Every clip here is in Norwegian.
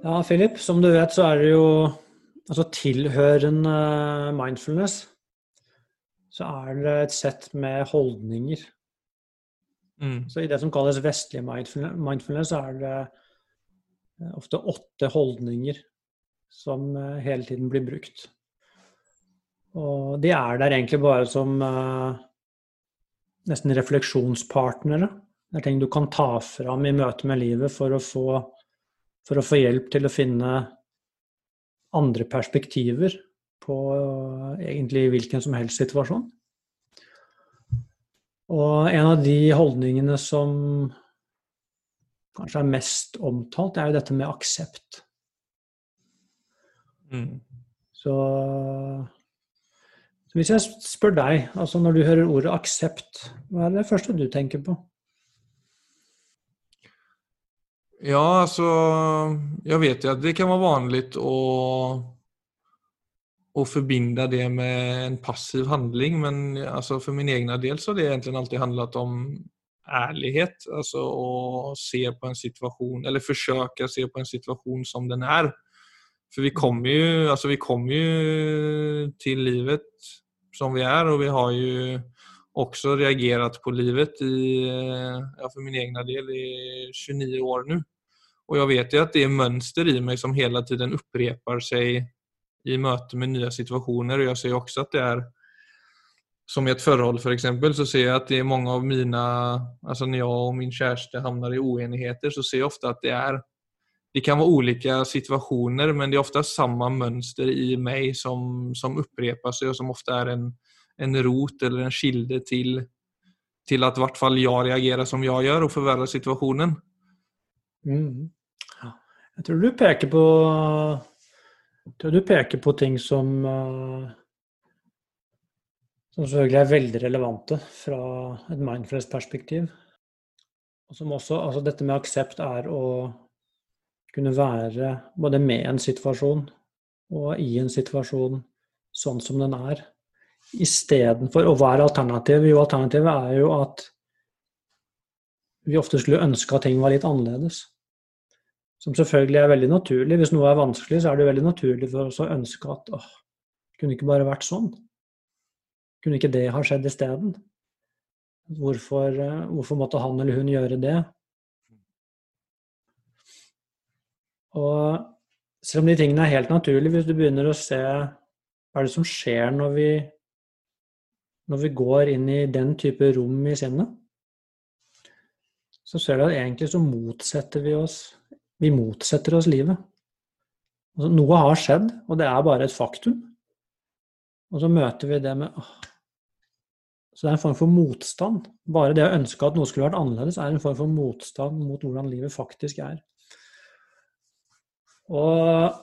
Ja, Philip, som du vet så er det jo altså tilhørende mindfulness så er det et sett med holdninger. Mm. Så i det som kalles vestlig mindfulness, så er det eh, ofte åtte holdninger som eh, hele tiden blir brukt. Og de er der egentlig bare som eh, nesten refleksjonspartnere. Det er ting du kan ta fram i møte med livet for å få, for å få hjelp til å finne andre perspektiver på eh, egentlig hvilken som helst situasjon. Og en av de holdningene som kanskje er mest omtalt, er jo dette med aksept. Mm. Så, så hvis jeg spør deg, altså når du hører ordet aksept, hva er det første du tenker på? Ja, alltså jag vet ju att det kan vara vanligt att, att förbinda det med en passiv handling men alltså för min egna del så har det egentligen alltid handlat om ärlighet, alltså att se på en situation eller försöka se på en situation som den är. För vi kommer ju, alltså vi kommer ju till livet som vi är och vi har ju också reagerat på livet i, ja, för min egna del i 29 år nu. Och jag vet ju att det är mönster i mig som hela tiden upprepar sig i möte med nya situationer och jag ser också att det är som i ett förhåll för exempel så ser jag att det är många av mina, alltså när jag och min kärste hamnar i oenigheter så ser jag ofta att det är det kan vara olika situationer men det är ofta samma mönster i mig som, som upprepar sig och som ofta är en, en rot eller en kilde til, til at i hvert fall jeg reagerer som jeg gjør, og forverrer situasjonen. Mm. Jeg tror du peker på jeg tror du peker på ting som uh, som selvfølgelig er veldig relevante fra et mindfulness-perspektiv. Og som også, altså Dette med aksept er å kunne være både med en situasjon og i en situasjon sånn som den er. Istedenfor Og hva er alternativet? Jo, alternativet er jo at vi ofte skulle ønske at ting var litt annerledes. Som selvfølgelig er veldig naturlig. Hvis noe er vanskelig, så er det veldig naturlig for oss å ønske at åh, kunne ikke bare vært sånn. Kunne ikke det ha skjedd isteden? Hvorfor, hvorfor måtte han eller hun gjøre det? Og selv om de tingene er helt naturlige, hvis du begynner å se hva er det som skjer når vi, når vi går inn i den type rom i sinnet, så ser du at egentlig så motsetter vi oss Vi motsetter oss livet. Altså, noe har skjedd, og det er bare et faktum. Og så møter vi det med. Så det er en form for motstand. Bare det å ønske at noe skulle vært annerledes, er en form for motstand mot hvordan livet faktisk er. Og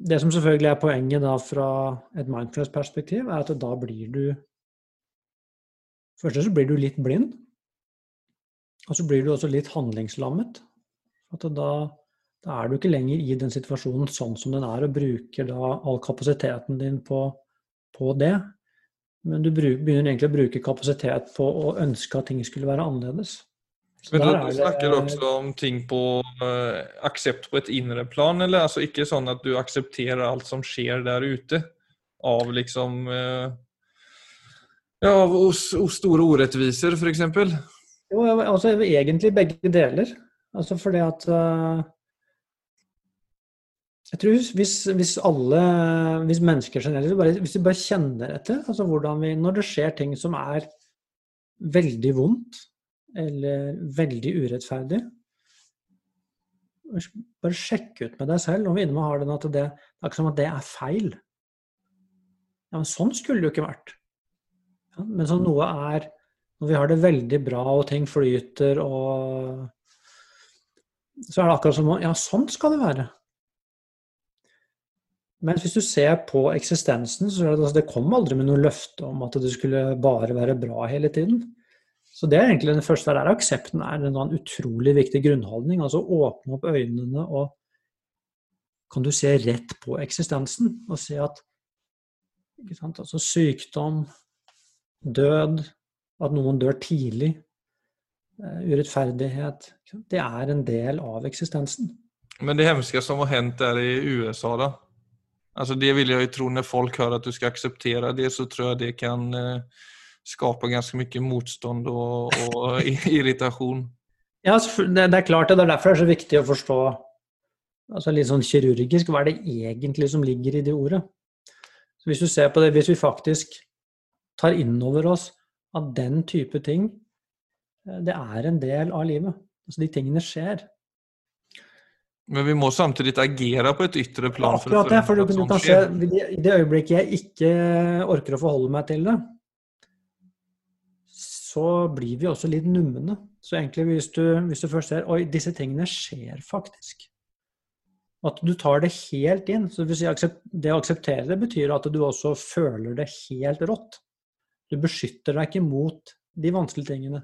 det som selvfølgelig er poenget da fra et mindfulness-perspektiv, er at da blir du Først så blir du litt blind, og så blir du også litt handlingslammet. At da, da, er du ikke lenger i den situasjonen sånn som den er, og bruker da all kapasiteten din på, på det. Men du bruk, begynner egentlig å bruke kapasitet på å ønske at ting skulle være annerledes. Så Men du snakker også om ting på uh, aksept på et indre plan, eller altså ikke sånn at du aksepterer alt som skjer der ute? Av liksom uh, Ja, og, store urettviser, f.eks.? Jo, altså egentlig begge deler. Altså fordi at uh, Jeg tror hvis, hvis, alle, hvis mennesker generelt, bare, hvis de bare kjenner etter altså hvordan vi, Når det skjer ting som er veldig vondt eller veldig urettferdig, bare sjekk ut med deg selv om vi innimellom har den at det, det er ikke som at det er feil. Ja, men sånn skulle det jo ikke vært. Ja, men så noe er Når vi har det veldig bra og ting flyter og Så er det akkurat som Ja, sånn skal det være. Men hvis du ser på eksistensen, så er det, altså, det kom aldri med noe løfte om at det skulle bare være bra hele tiden. Så det er egentlig den første der aksepten er en utrolig viktig grunnholdning. Altså åpne opp øynene og kan du se rett på eksistensen og se at altså sykdom, død, at noen dør tidlig, urettferdighet Det er en del av eksistensen. Men det hemske som har hendt der i USA, da? Altså Det vil jeg jo tro når folk hører at du skal akseptere det, så tror jeg det kan eh, skape ganske mye motstand og, og irritasjon. Ja, det, det, er klart det. Det er derfor det er så viktig å forstå altså litt sånn kirurgisk hva er det egentlig som ligger i det ordet. Så Hvis du ser på det, hvis vi faktisk tar inn over oss at den type ting, eh, det er en del av livet. Altså de tingene skjer. Men vi må samtidig agere på et ytre plan. Ja, Akkurat det, for du, du kan se, I det øyeblikket jeg ikke orker å forholde meg til det, så blir vi også litt numne. Så egentlig hvis du, hvis du først ser Oi, disse tingene skjer faktisk. At du tar det helt inn. Så Det å akseptere det betyr at du også føler det helt rått. Du beskytter deg ikke mot de vanskelige tingene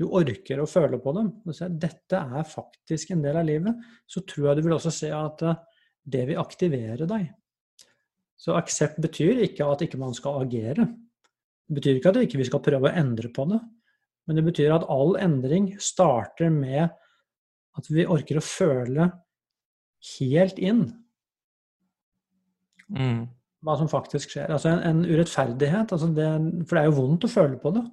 du orker å føle på dem, si at dette er faktisk en del av livet, så tror jeg du vil også se at eh, det vil aktivere deg. Så aksept betyr ikke at ikke man skal agere. Det betyr ikke at vi ikke skal prøve å endre på det, men det betyr at all endring starter med at vi orker å føle helt inn mm. Hva som faktisk skjer. Altså en, en urettferdighet. Altså det, for det er jo vondt å føle på det.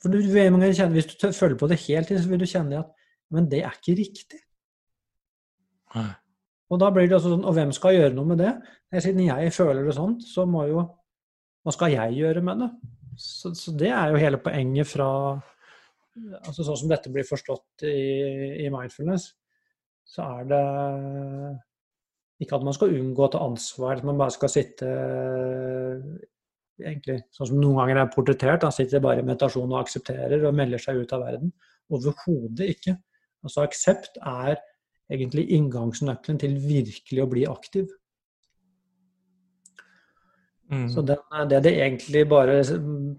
For du, Hvis du føler på det helt til, så vil du kjenne at Men det er ikke riktig. Nei. Og da blir det også sånn Og hvem skal gjøre noe med det? Siden jeg føler det sånn, så må jo Hva skal jeg gjøre med det? Så, så det er jo hele poenget fra altså Sånn som dette blir forstått i, i mindfulness, så er det ikke at man skal unngå å ta ansvar, at man bare skal sitte egentlig sånn som noen ganger er portrettert. Han sitter bare i meditasjon og aksepterer og melder seg ut av verden. Overhodet ikke. Altså aksept er egentlig inngangsnøkkelen til virkelig å bli aktiv. Mm. Så det, det, det egentlig bare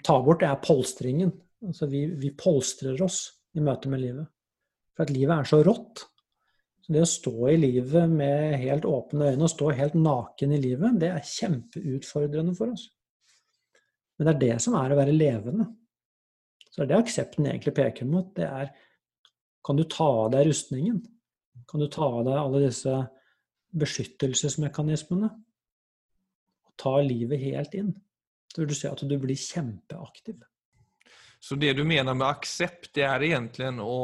tar bort, det er polstringen. Altså vi, vi polstrer oss i møte med livet. For at livet er så rått. Det å stå i livet med helt åpne øyne og stå helt naken i livet, det er kjempeutfordrende for oss. Men det er det som er å være levende. Så det er det aksepten egentlig peker mot. Det er kan du ta av deg rustningen? Kan du ta av deg alle disse beskyttelsesmekanismene? Og ta livet helt inn? Så vil du se at du blir kjempeaktiv. Så det du mener med aksept, det er egentlig å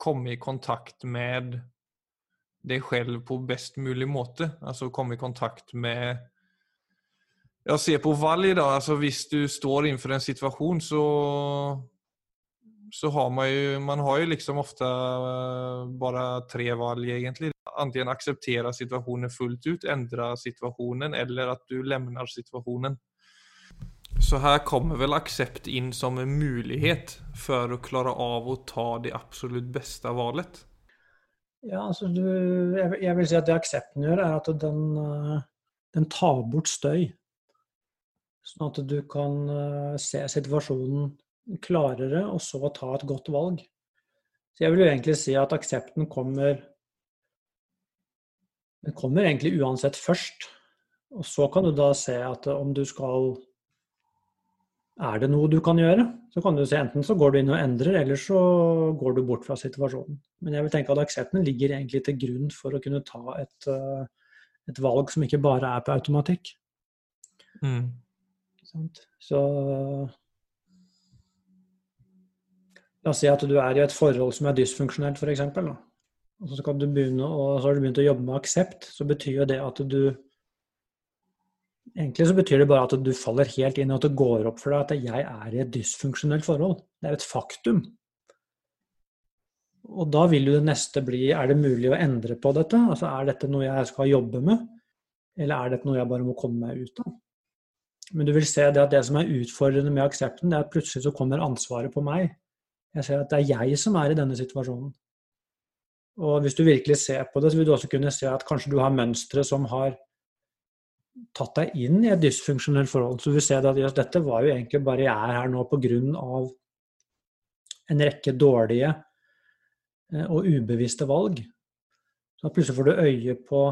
komme i kontakt med deg selv på best mulig måte? Altså komme i kontakt med jeg ser på valg da, altså hvis du står innenfor en situasjon så så har man jo man har jo liksom ofte uh, bare tre valg egentlig. Enten akseptere situasjonen fullt ut, endre situasjonen, eller at du lemner situasjonen. Så her kommer vel aksept inn som en mulighet for å klare av å ta det absolutt beste valget? Ja, altså du, jeg, vil si at det aksepten gjør, er at den, uh, den tar bort støy. Sånn at du kan eh, se situasjonen klarere, og så ta et godt valg. Så jeg vil jo egentlig si at aksepten kommer Den kommer egentlig uansett først. Og så kan du da se at om du skal Er det noe du kan gjøre? Så kan du se enten så går du inn og endrer, eller så går du bort fra situasjonen. Men jeg vil tenke at aksepten ligger egentlig til grunn for å kunne ta et, eh, et valg som ikke bare er på automatikk. Mm. Så La oss si at du er i et forhold som er dysfunksjonelt, f.eks. Og så, du begynne, så har du begynt å jobbe med aksept. Så betyr jo det at du Egentlig så betyr det bare at du faller helt inn, og at det går opp for deg at jeg er i et dysfunksjonelt forhold. Det er et faktum. Og da vil jo det neste bli er det mulig å endre på dette? Altså Er dette noe jeg skal jobbe med, eller er dette noe jeg bare må komme meg ut av? Men du vil se det at det som er utfordrende med aksepten, det er at plutselig så kommer ansvaret på meg. Jeg ser at det er jeg som er i denne situasjonen. Og hvis du virkelig ser på det, så vil du også kunne se at kanskje du har mønstre som har tatt deg inn i et dysfunksjonelt forhold. Så du vil se at yes, dette var jo egentlig bare jeg er her nå pga. en rekke dårlige eh, og ubevisste valg. Så plutselig får du øye på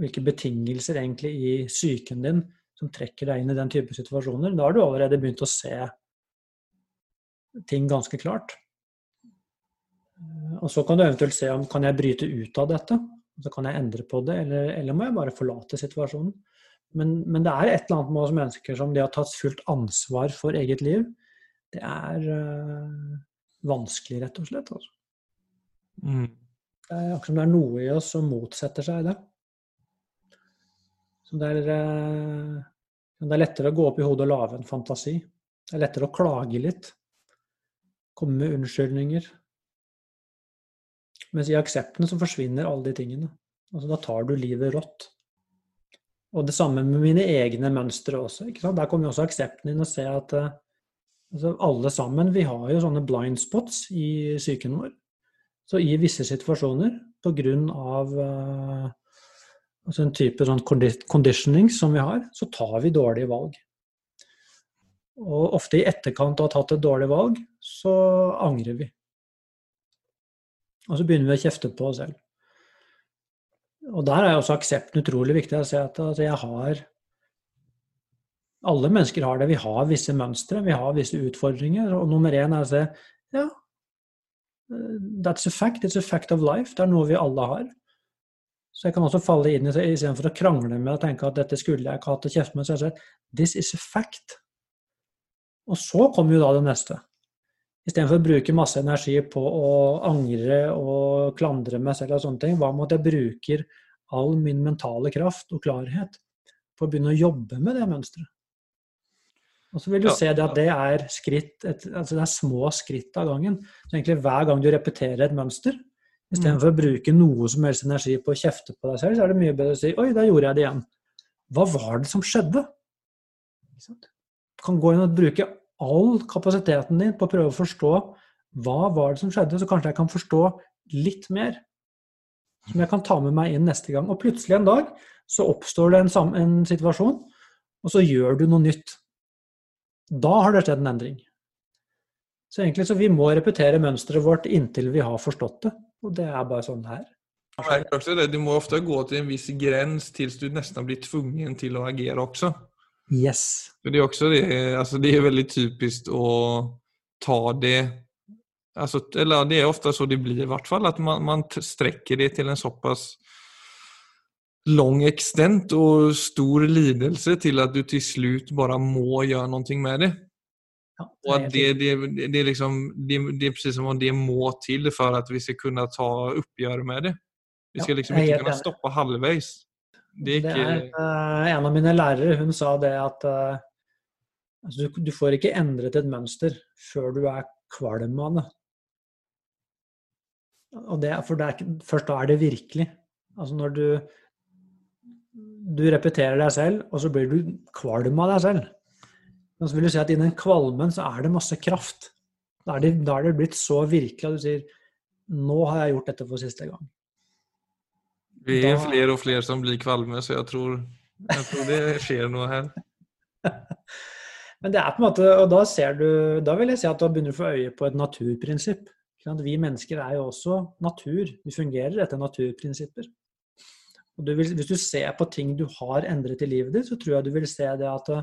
hvilke betingelser egentlig i psyken din som trekker deg inn i den type situasjoner, da har du allerede begynt å se ting ganske klart. Og så kan du eventuelt se om kan jeg bryte ut av dette. Så kan jeg endre på det, eller, eller må jeg bare forlate situasjonen. Men, men, det er et eller annet med oss mennesker som de har tatt fullt ansvar for eget liv. Det er øh, vanskelig, rett og slett. Altså. Mm. Det er akkurat som det er noe i oss som motsetter seg det. Så det er, øh, det er lettere å gå opp i hodet og lage en fantasi. Det er lettere å klage litt. Komme med unnskyldninger. Mens i aksepten så forsvinner alle de tingene. Altså, da tar du livet rått. Og det samme med mine egne mønstre også. Der kommer jo også aksepten inn og se at uh, altså alle sammen vi har jo sånne blind spots i psyken vår. Så i visse situasjoner, pga. Uh, altså en type sånn conditioning som vi har, så tar vi dårlige valg. Og ofte i etterkant av å ha tatt et dårlig valg, så angrer vi. Og så begynner vi å kjefte på oss selv. Og der er også aksepten utrolig viktig. å si at jeg har Alle mennesker har det. Vi har visse mønstre, vi har visse utfordringer. Og nummer én er å si ja, that's a fact. It's a fact of life. Det er noe vi alle har. Så jeg kan også falle inn i det istedenfor å krangle med og tenke at dette skulle jeg ikke hatt å kjefte med. Så jeg sier this is a fact. Og så kommer jo da det neste. Istedenfor å bruke masse energi på å angre og klandre meg selv og sånne ting, hva med at jeg bruker all min mentale kraft og klarhet på å begynne å jobbe med det mønsteret? Og så vil du ja. se det at det er skritt, et, altså det er små skritt av gangen. Så egentlig hver gang du repeterer et mønster, istedenfor mm. å bruke noe som helst energi på å kjefte på deg selv, så er det mye bedre å si oi, da gjorde jeg det igjen. Hva var det som skjedde? Du kan gå inn og bruke all kapasiteten din på å prøve å forstå hva var det som skjedde, så kanskje jeg kan forstå litt mer. Som jeg kan ta med meg inn neste gang. Og plutselig en dag så oppstår det en, en situasjon, og så gjør du noe nytt. Da har det skjedd en endring. Så egentlig så vi må repetere mønsteret vårt inntil vi har forstått det. Og det er bare sånn her. Du må ofte gå til en viss grens til du nesten har blitt tvungen til å agere også. Yes. För det är också det, alltså det är väldigt typiskt att ta det Alltså, eller det är ofta så det blir i vart fall, att man, man sträcker det till en så pass lång extent och stor lidelse till att du till slut bara må göra någonting med det. Ja, och att det, det, det, är liksom, det, det, är precis som om det må till för att vi ska kunna ta uppgör med det. Vi ska liksom inte kunna stoppa halvvägs. Det, ikke... det er uh, En av mine lærere hun sa det at uh, altså, du, du, får ikke endret et mønster før du er kvalm av det. Det, for det er, først da er det virkelig. Altså når du du repeterer deg selv, og så blir du kvalm av deg selv. Men så vil du si at i den kvalmen så er det masse kraft. Da er det, da er det blitt så virkelig at du sier nå har jeg gjort dette for siste gang. Vi er da... flere og flere som blir kvalme, så jeg tror, jeg tror det skjer noe her. Men det er på en måte, og da ser du, da vil jeg si at da begynner du å få øye på et naturprinsipp. Vi mennesker er jo også natur. Vi fungerer etter naturprinsipper. Du vil, hvis du ser på ting du har endret i livet ditt, så tror jeg du vil se det at det,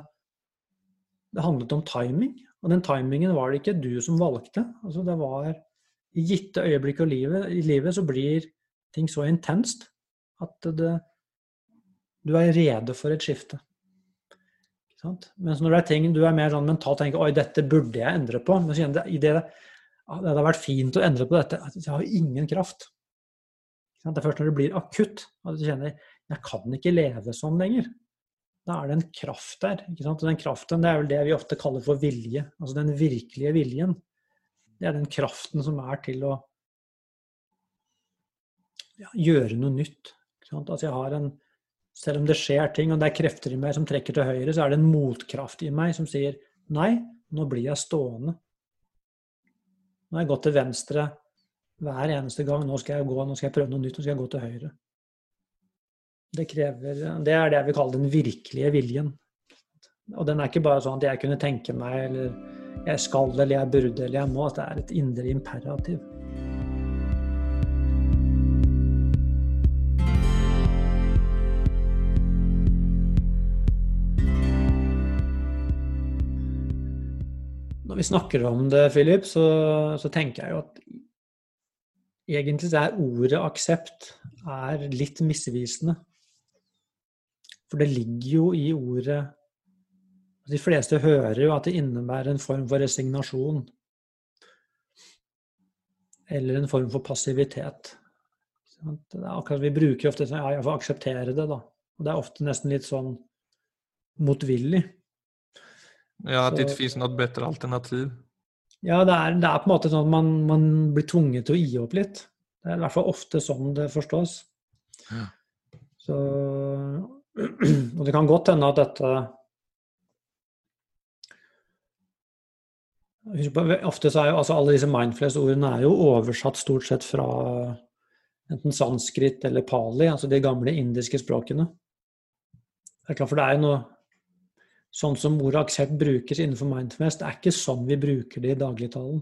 det handlet om timing. Og den timingen var det ikke du som valgte. Altså det var I gitte øyeblikk i livet, i livet så blir ting så intenst at det, du er rede for et skifte. Mens når det er ting du er mer sånn mentalt tenker oi, dette burde jeg endre på. Men så det, det, det hadde vært fint å endre på dette. Jeg har ingen kraft. Det er først når det blir akutt at du kjenner jeg kan ikke leve sånn lenger. Da er det en kraft der. Og den kraften det er vel det vi ofte kaller for vilje. Altså den virkelige viljen. Det er den kraften som er til å ja, gjøre noe nytt. Altså jeg har en, selv om det skjer ting, og det er krefter i meg som trekker til høyre, så er det en motkraft i meg som sier nei, nå blir jeg stående. Nå har jeg gått til venstre hver eneste gang. Nå skal jeg gå, nå skal jeg prøve noe nytt, nå skal jeg gå til høyre. Det, krever, det er det jeg vil kalle den virkelige viljen. Og den er ikke bare sånn at jeg kunne tenke meg, eller jeg skal, eller jeg burde, eller jeg må. At det er et indre imperativ. Når vi snakker om det, Philip, så, så, tenker jeg jo at egentlig så er ordet aksept er litt misvisende. For det ligger jo i ordet De fleste hører jo at det innebærer en form for resignasjon. Eller en form for passivitet. Akkurat, Vi bruker ofte sånn, ja, jeg får akseptere det, da. Og det er ofte nesten litt sånn motvillig. Ja, at det ikke finnes noe bedre alternativ. Ja, det er, det er, på en måte sånn at man, man, blir tvunget til å gi opp litt. Det er i hvert fall ofte sånn det forstås. Ja. Så, og det kan godt hende at dette Ofte så er jo altså alle disse mindfulness-ordene er jo oversatt stort sett fra enten sanskrit eller pali, altså de gamle indiske språkene. Det er klart, for det er jo noe sånn som ordet aksept brukes innenfor mindfulness, det er ikke sånn vi bruker det i dagligtalen.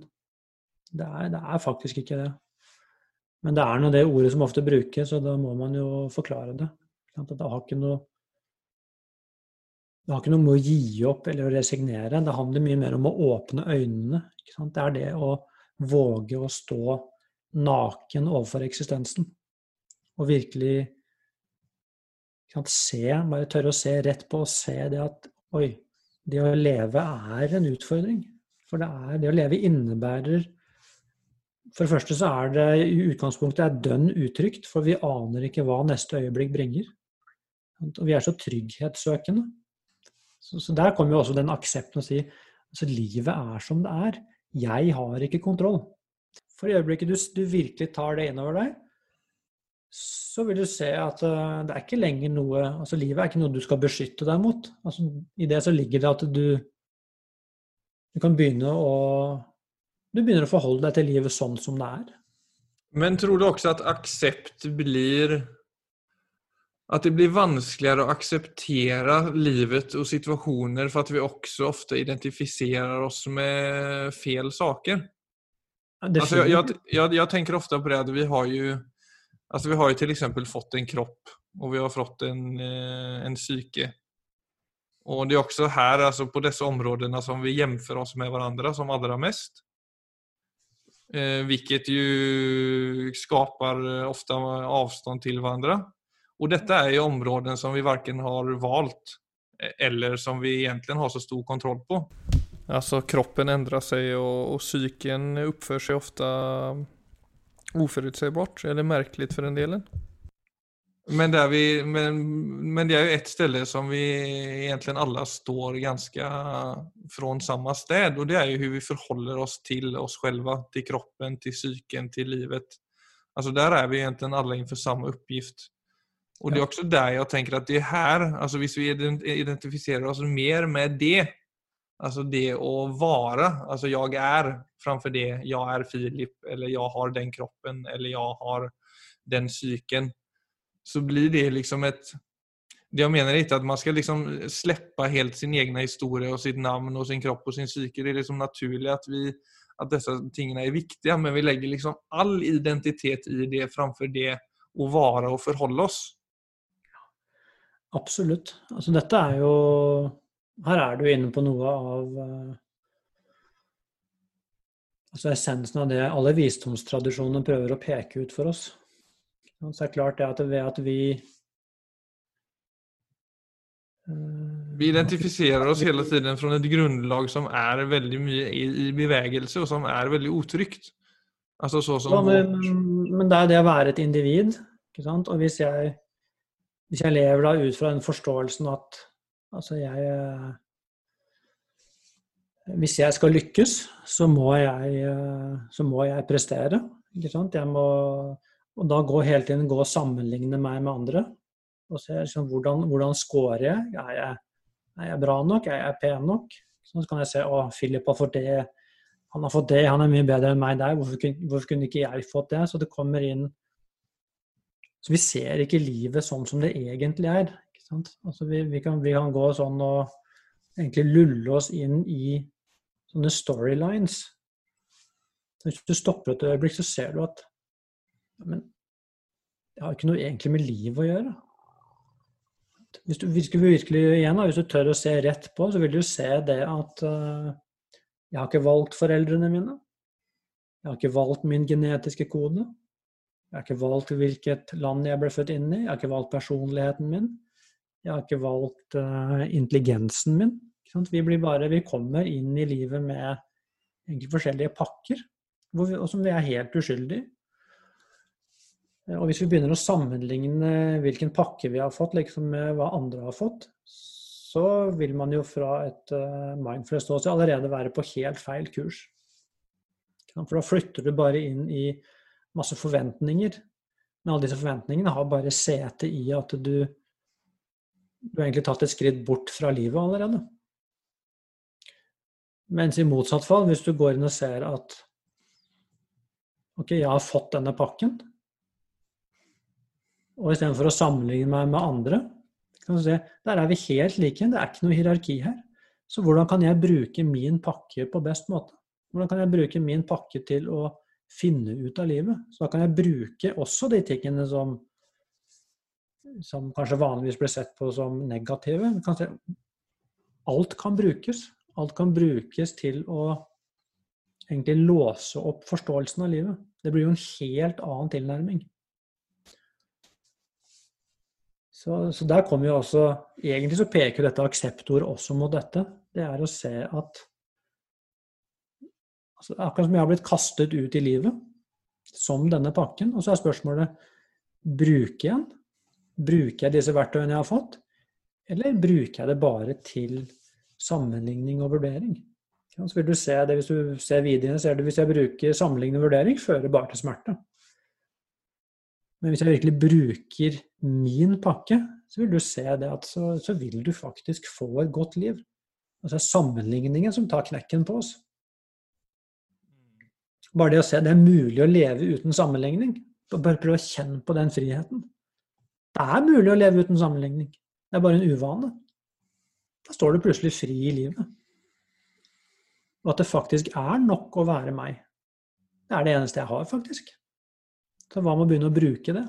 Det er, det er faktisk ikke det. Men det er nå det ordet som ofte brukes, så da må man jo forklare det. Det har ikke noe det har ikke noe med å gi opp eller å resignere. Det handler mye mer om å åpne øynene. Det er det å våge å stå naken overfor eksistensen. Og virkelig se, bare tørre å se rett på og se det at oi, det å leve er en utfordring. For det, er, det å leve innebærer For det første så er det i utgangspunktet er dønn utrygt, for vi aner ikke hva neste øyeblikk bringer. Og vi er så trygghetssøkende. Så, så der kommer jo også den aksepten å si altså livet er som det er. Jeg har ikke kontroll. For i øyeblikket du, du virkelig tar det innover deg, så vil du se at uh, det er ikke lenger noe altså Livet er ikke noe du skal beskytte deg mot. Altså, I det så ligger det at du, du kan begynne å Du begynner å forholde deg til livet sånn som det er. Men tror du også at aksept blir At det blir vanskeligere å akseptere livet og situasjoner for at vi også ofte identifiserer oss med feil saker? Altså, jeg, jeg, jeg, jag, tänker ofta på det at vi har ju Alltså vi har ju till fått en kropp och vi har fått en, eh, en psyke. Och det är också här, alltså på dessa områdena som vi jämför oss med varandra som allra mest. Eh, vilket ju skapar ofta avstånd till varandra. Och detta är ju områden som vi varken har valt eh, eller som vi egentligen har så stor kontroll på. Alltså kroppen ändrar sig och, och psyken uppför sig ofta oförutsägbart eller märkligt för en delen. Men, där vi, men, men det är ju ett ställe som vi egentligen alla står ganska från samma städ och det är ju hur vi förhåller oss till oss själva, till kroppen, till psyken, till livet. Alltså där är vi egentligen alla inför samma uppgift. Och det är också där jag tänker att det är här, alltså hvis vi identifierar oss mer med det Alltså det att vara, alltså jag är framför det, 'jeg er Filip eller 'jeg har den kroppen eller 'jeg har den psyken. Så blir det liksom et Det jeg mener inte att man skal liksom slippe helt sin egen historie og sitt navn og sin kropp og sin psyke. Det er liksom naturlig at, vi, at disse tingene er viktige, men vi legger liksom all identitet i det framfor det å være og forholde oss. Absolutt. Altså dette er jo her er du inne på noe av uh, altså essensen av det alle visdomstradisjonene prøver å peke ut for oss. Så det er klart det at ved at vi uh, Vi identifiserer oss hele tiden fra et grunnlag som er veldig mye i, i bevegelse, og som er veldig utrygt. Altså så som ja, men, men, det er det å være et individ. ikke sant? Og hvis jeg, hvis jeg lever da ut fra den forståelsen at Altså, jeg eh, Hvis jeg skal lykkes, så må jeg, eh, så må jeg prestere. Ikke sant? Jeg må, og da gå hele tiden gå og sammenligne meg med andre. Og se liksom, hvordan, hvordan scorer jeg? Er, jeg? er jeg bra nok? Er jeg pen nok? Så kan jeg se å, Philip har fått det, han har fått det, han er mye bedre enn meg der. Hvorfor, hvorfor kunne ikke jeg fått det? Så det kommer inn Så vi ser ikke livet sånn som det egentlig er. Altså vi, vi, kan, vi, kan, gå sånn og egentlig lulle oss inn i sånne storylines. Hvis du stopper et øyeblikk, så ser du at Men det har ikke noe egentlig med livet å gjøre. Hvis du virkelig, virkelig igjen, hvis du tør å se rett på, så vil du se det at uh, jeg har ikke valgt foreldrene mine. Jeg har ikke valgt min genetiske kode. Jeg har ikke valgt hvilket land jeg ble født inn i. Jeg har ikke valgt personligheten min. Jeg har ikke valgt uh, intelligensen min. Vi, bare, vi, kommer inn i livet med forskjellige pakker, vi, og som vi er helt uskyldige Og hvis vi begynner å sammenligne hvilken pakke vi har fått, liksom med hva andre har fått, så vil man jo fra et uh, mindfulness ståsted allerede være på helt feil kurs. For da flytter du bare inn i masse forventninger. Men alle disse forventningene har bare sete i at du, du har egentlig tatt et skritt bort fra livet allerede. Mens i motsatt fall, hvis du går inn og ser at OK, jeg har fått denne pakken, og istedenfor å sammenligne meg med andre, kan du se, der er vi helt like. Det er ikke noe hierarki her. Så hvordan kan jeg bruke min pakke på best måte? Hvordan kan jeg bruke min pakke til å finne ut av livet? Så da kan jeg bruke også de tingene som, som kanskje vanligvis blir sett på som negative. alt kan brukes. Alt kan brukes til å egentlig låse opp forståelsen av livet. Det blir jo en helt annen tilnærming. Så, så der kommer jo også Egentlig så peker dette akseptordet også mot dette. Det er å se at Altså, akkurat som jeg har blitt kastet ut i livet som denne pakken. Og så er spørsmålet bruker jeg den? Bruker jeg disse verktøyene jeg har fått? Eller bruker jeg det bare til sammenligning og vurdering? Ja, så vil du se det, Hvis du ser videoene, ser du hvis jeg bruker sammenligning og vurdering, fører bare til smerte. Men hvis jeg virkelig bruker min pakke, så vil du se det at så, så vil du faktisk få et godt liv. Altså sammenligningen som tar knekken på oss. Bare det å se det er mulig å leve uten sammenligning. Bare prøv å kjenne på den friheten. Det er mulig å leve uten sammenligning. Det er bare en uvane. Da står du plutselig fri i livet. Og at det faktisk er nok å være meg. Det er det eneste jeg har, faktisk. Så hva med å begynne å bruke det?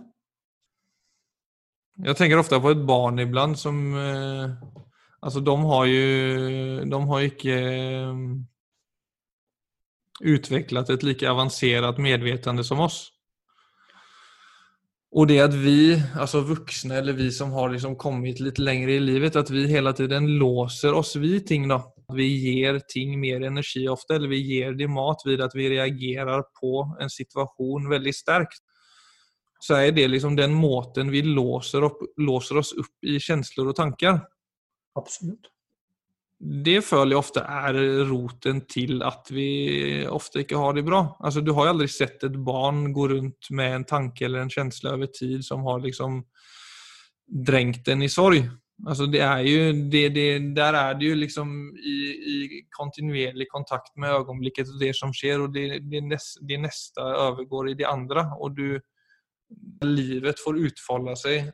Jeg tenker ofte på et barn iblant som eh, Altså, de har jo De har ikke utviklet et like avansert medvetende som oss. Och det att vi, alltså vuxna eller vi som har liksom kommit lite längre i livet, att vi hela tiden låser oss vid ting. Då. Vi ger ting mer energi ofta, eller vi ger det mat vid att vi reagerar på en situation väldigt starkt. Så är det liksom den måten vi låser, upp, låser oss upp i känslor och tankar. Absolut det føler jeg ofte er roten til at vi ofte ikke har det bra. Altså, du har jo aldri sett et barn gå rundt med en tanke eller en følelse over tid som har liksom drengt en i sorg. Altså, det er jo, det, det, der er det jo liksom i, i kontinuerlig kontakt med øyeblikket og det som skjer, og det, det, neste, det neste overgår i det andre. Og du Livet får utfolde seg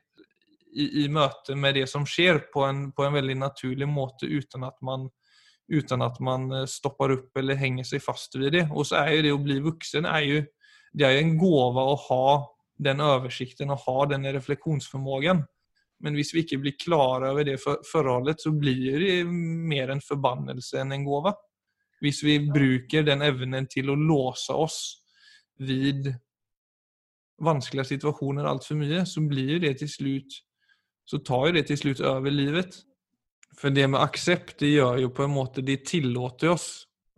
i, i møte med det som skjer, på en, på en veldig naturlig måte uten at man uten at man eh, stopper opp eller henger seg fast ved det. Og så er jo det å bli voksen er jo, det er en gave å ha den oversikten og ha den refleksjonsformågen. Men hvis vi ikke blir klare over det forholdet, så blir det mer en forbannelse enn en gave. Hvis vi bruker den evnen til å låse oss vid vanskelige situasjoner altfor mye, så blir det til slutt så tar jo det til slutt over livet. For det med aksept, det gjør jo på en måte Det tillater oss.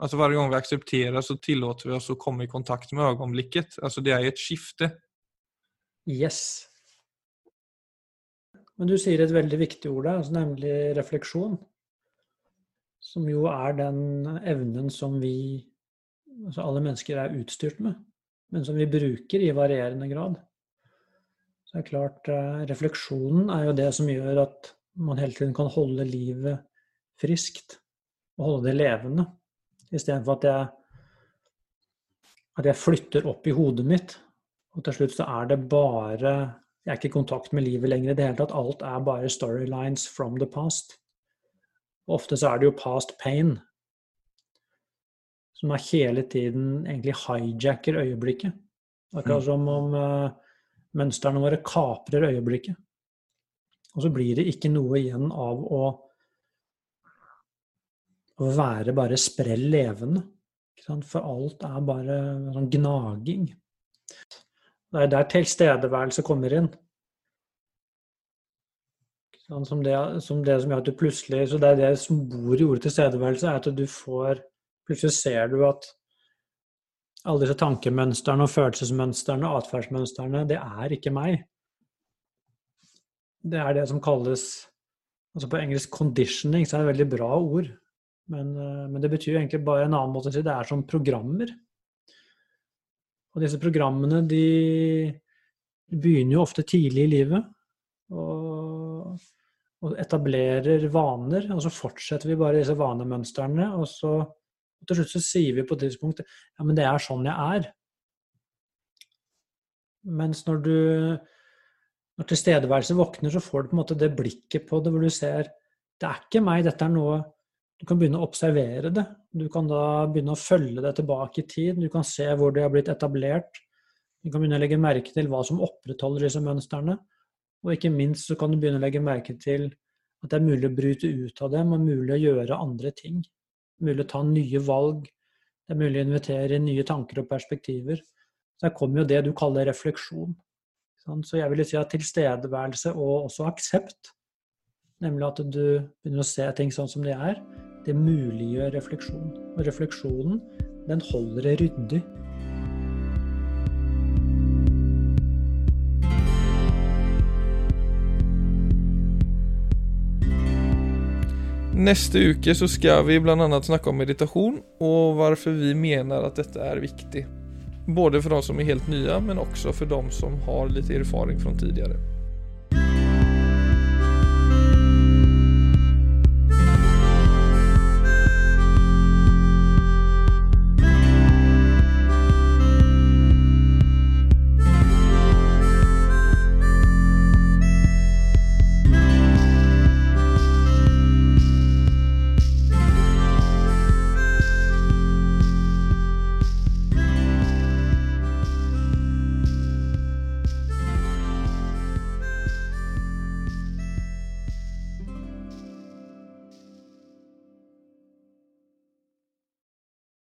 Altså Hver gang vi aksepterer, så tillater vi oss å komme i kontakt med øyeblikket. Altså det er et skifte. Yes. Men du sier et veldig viktig ord der, altså nemlig refleksjon. Som jo er den evnen som vi, altså alle mennesker, er utstyrt med. Men som vi bruker i varierende grad. Så det er klart, eh, refleksjonen er jo det som gjør at man hele tiden kan holde livet friskt. Og holde det levende. Istedenfor at jeg, at jeg flytter opp i hodet mitt. Og til slutt så er det bare Jeg er ikke i kontakt med livet lenger i det hele tatt. Alt er bare storylines from the past. Og ofte så er det jo past pain som er hele tiden egentlig hijacker øyeblikket. Akkurat mm. som om uh, mønstrene våre kaprer øyeblikket. Og så blir det ikke noe igjen av å, å være bare sprell levende. For alt er bare sånn gnaging. Det er der tilstedeværelse kommer inn. Sånn som, det, som det som gjør at du plutselig Så det er det som bor i ordet tilstedeværelse, er at du får Plutselig ser du at alle disse tankemønstrene og følelsesmønstrene og atferdsmønstrene, det er ikke meg. Det er det som kalles altså På engelsk 'conditioning' så er det et veldig bra ord. Men, eh, men, det betyr egentlig bare en annen måte å si det er som programmer. Og disse programmene de begynner jo ofte tidlig i livet. Og, og etablerer vaner. Og så fortsetter vi bare disse vanemønstrene. Og så og til slutt så sier vi på et tidspunkt ja, men det er sånn jeg er. Mens når du når tilstedeværelse våkner, så får du på en måte det blikket på det hvor du ser det er ikke meg, dette er noe Du kan begynne å observere det. Du kan da begynne å følge det tilbake i tid. Du kan se hvor det har blitt etablert. Du kan begynne å legge merke til hva som opprettholder disse mønstrene. Og ikke minst så kan du begynne å legge merke til at det er mulig å bryte ut av dem, og mulig å gjøre andre ting. Mulig å ta nye valg. Det er mulig å invitere inn nye tanker og perspektiver. Så der kommer jo det du kaller refleksjon. Så jeg vil si at tilstedeværelse og også aksept, nemlig at du begynner å se ting sånn som de er, det muliggjør refleksjon. Og refleksjonen, den holder det ryddig. Neste uke så skal vi bl.a. snakke om meditasjon, og hvorfor vi mener at dette er viktig. Både for de som er helt nye, men også for de som har litt erfaring fra tidligere.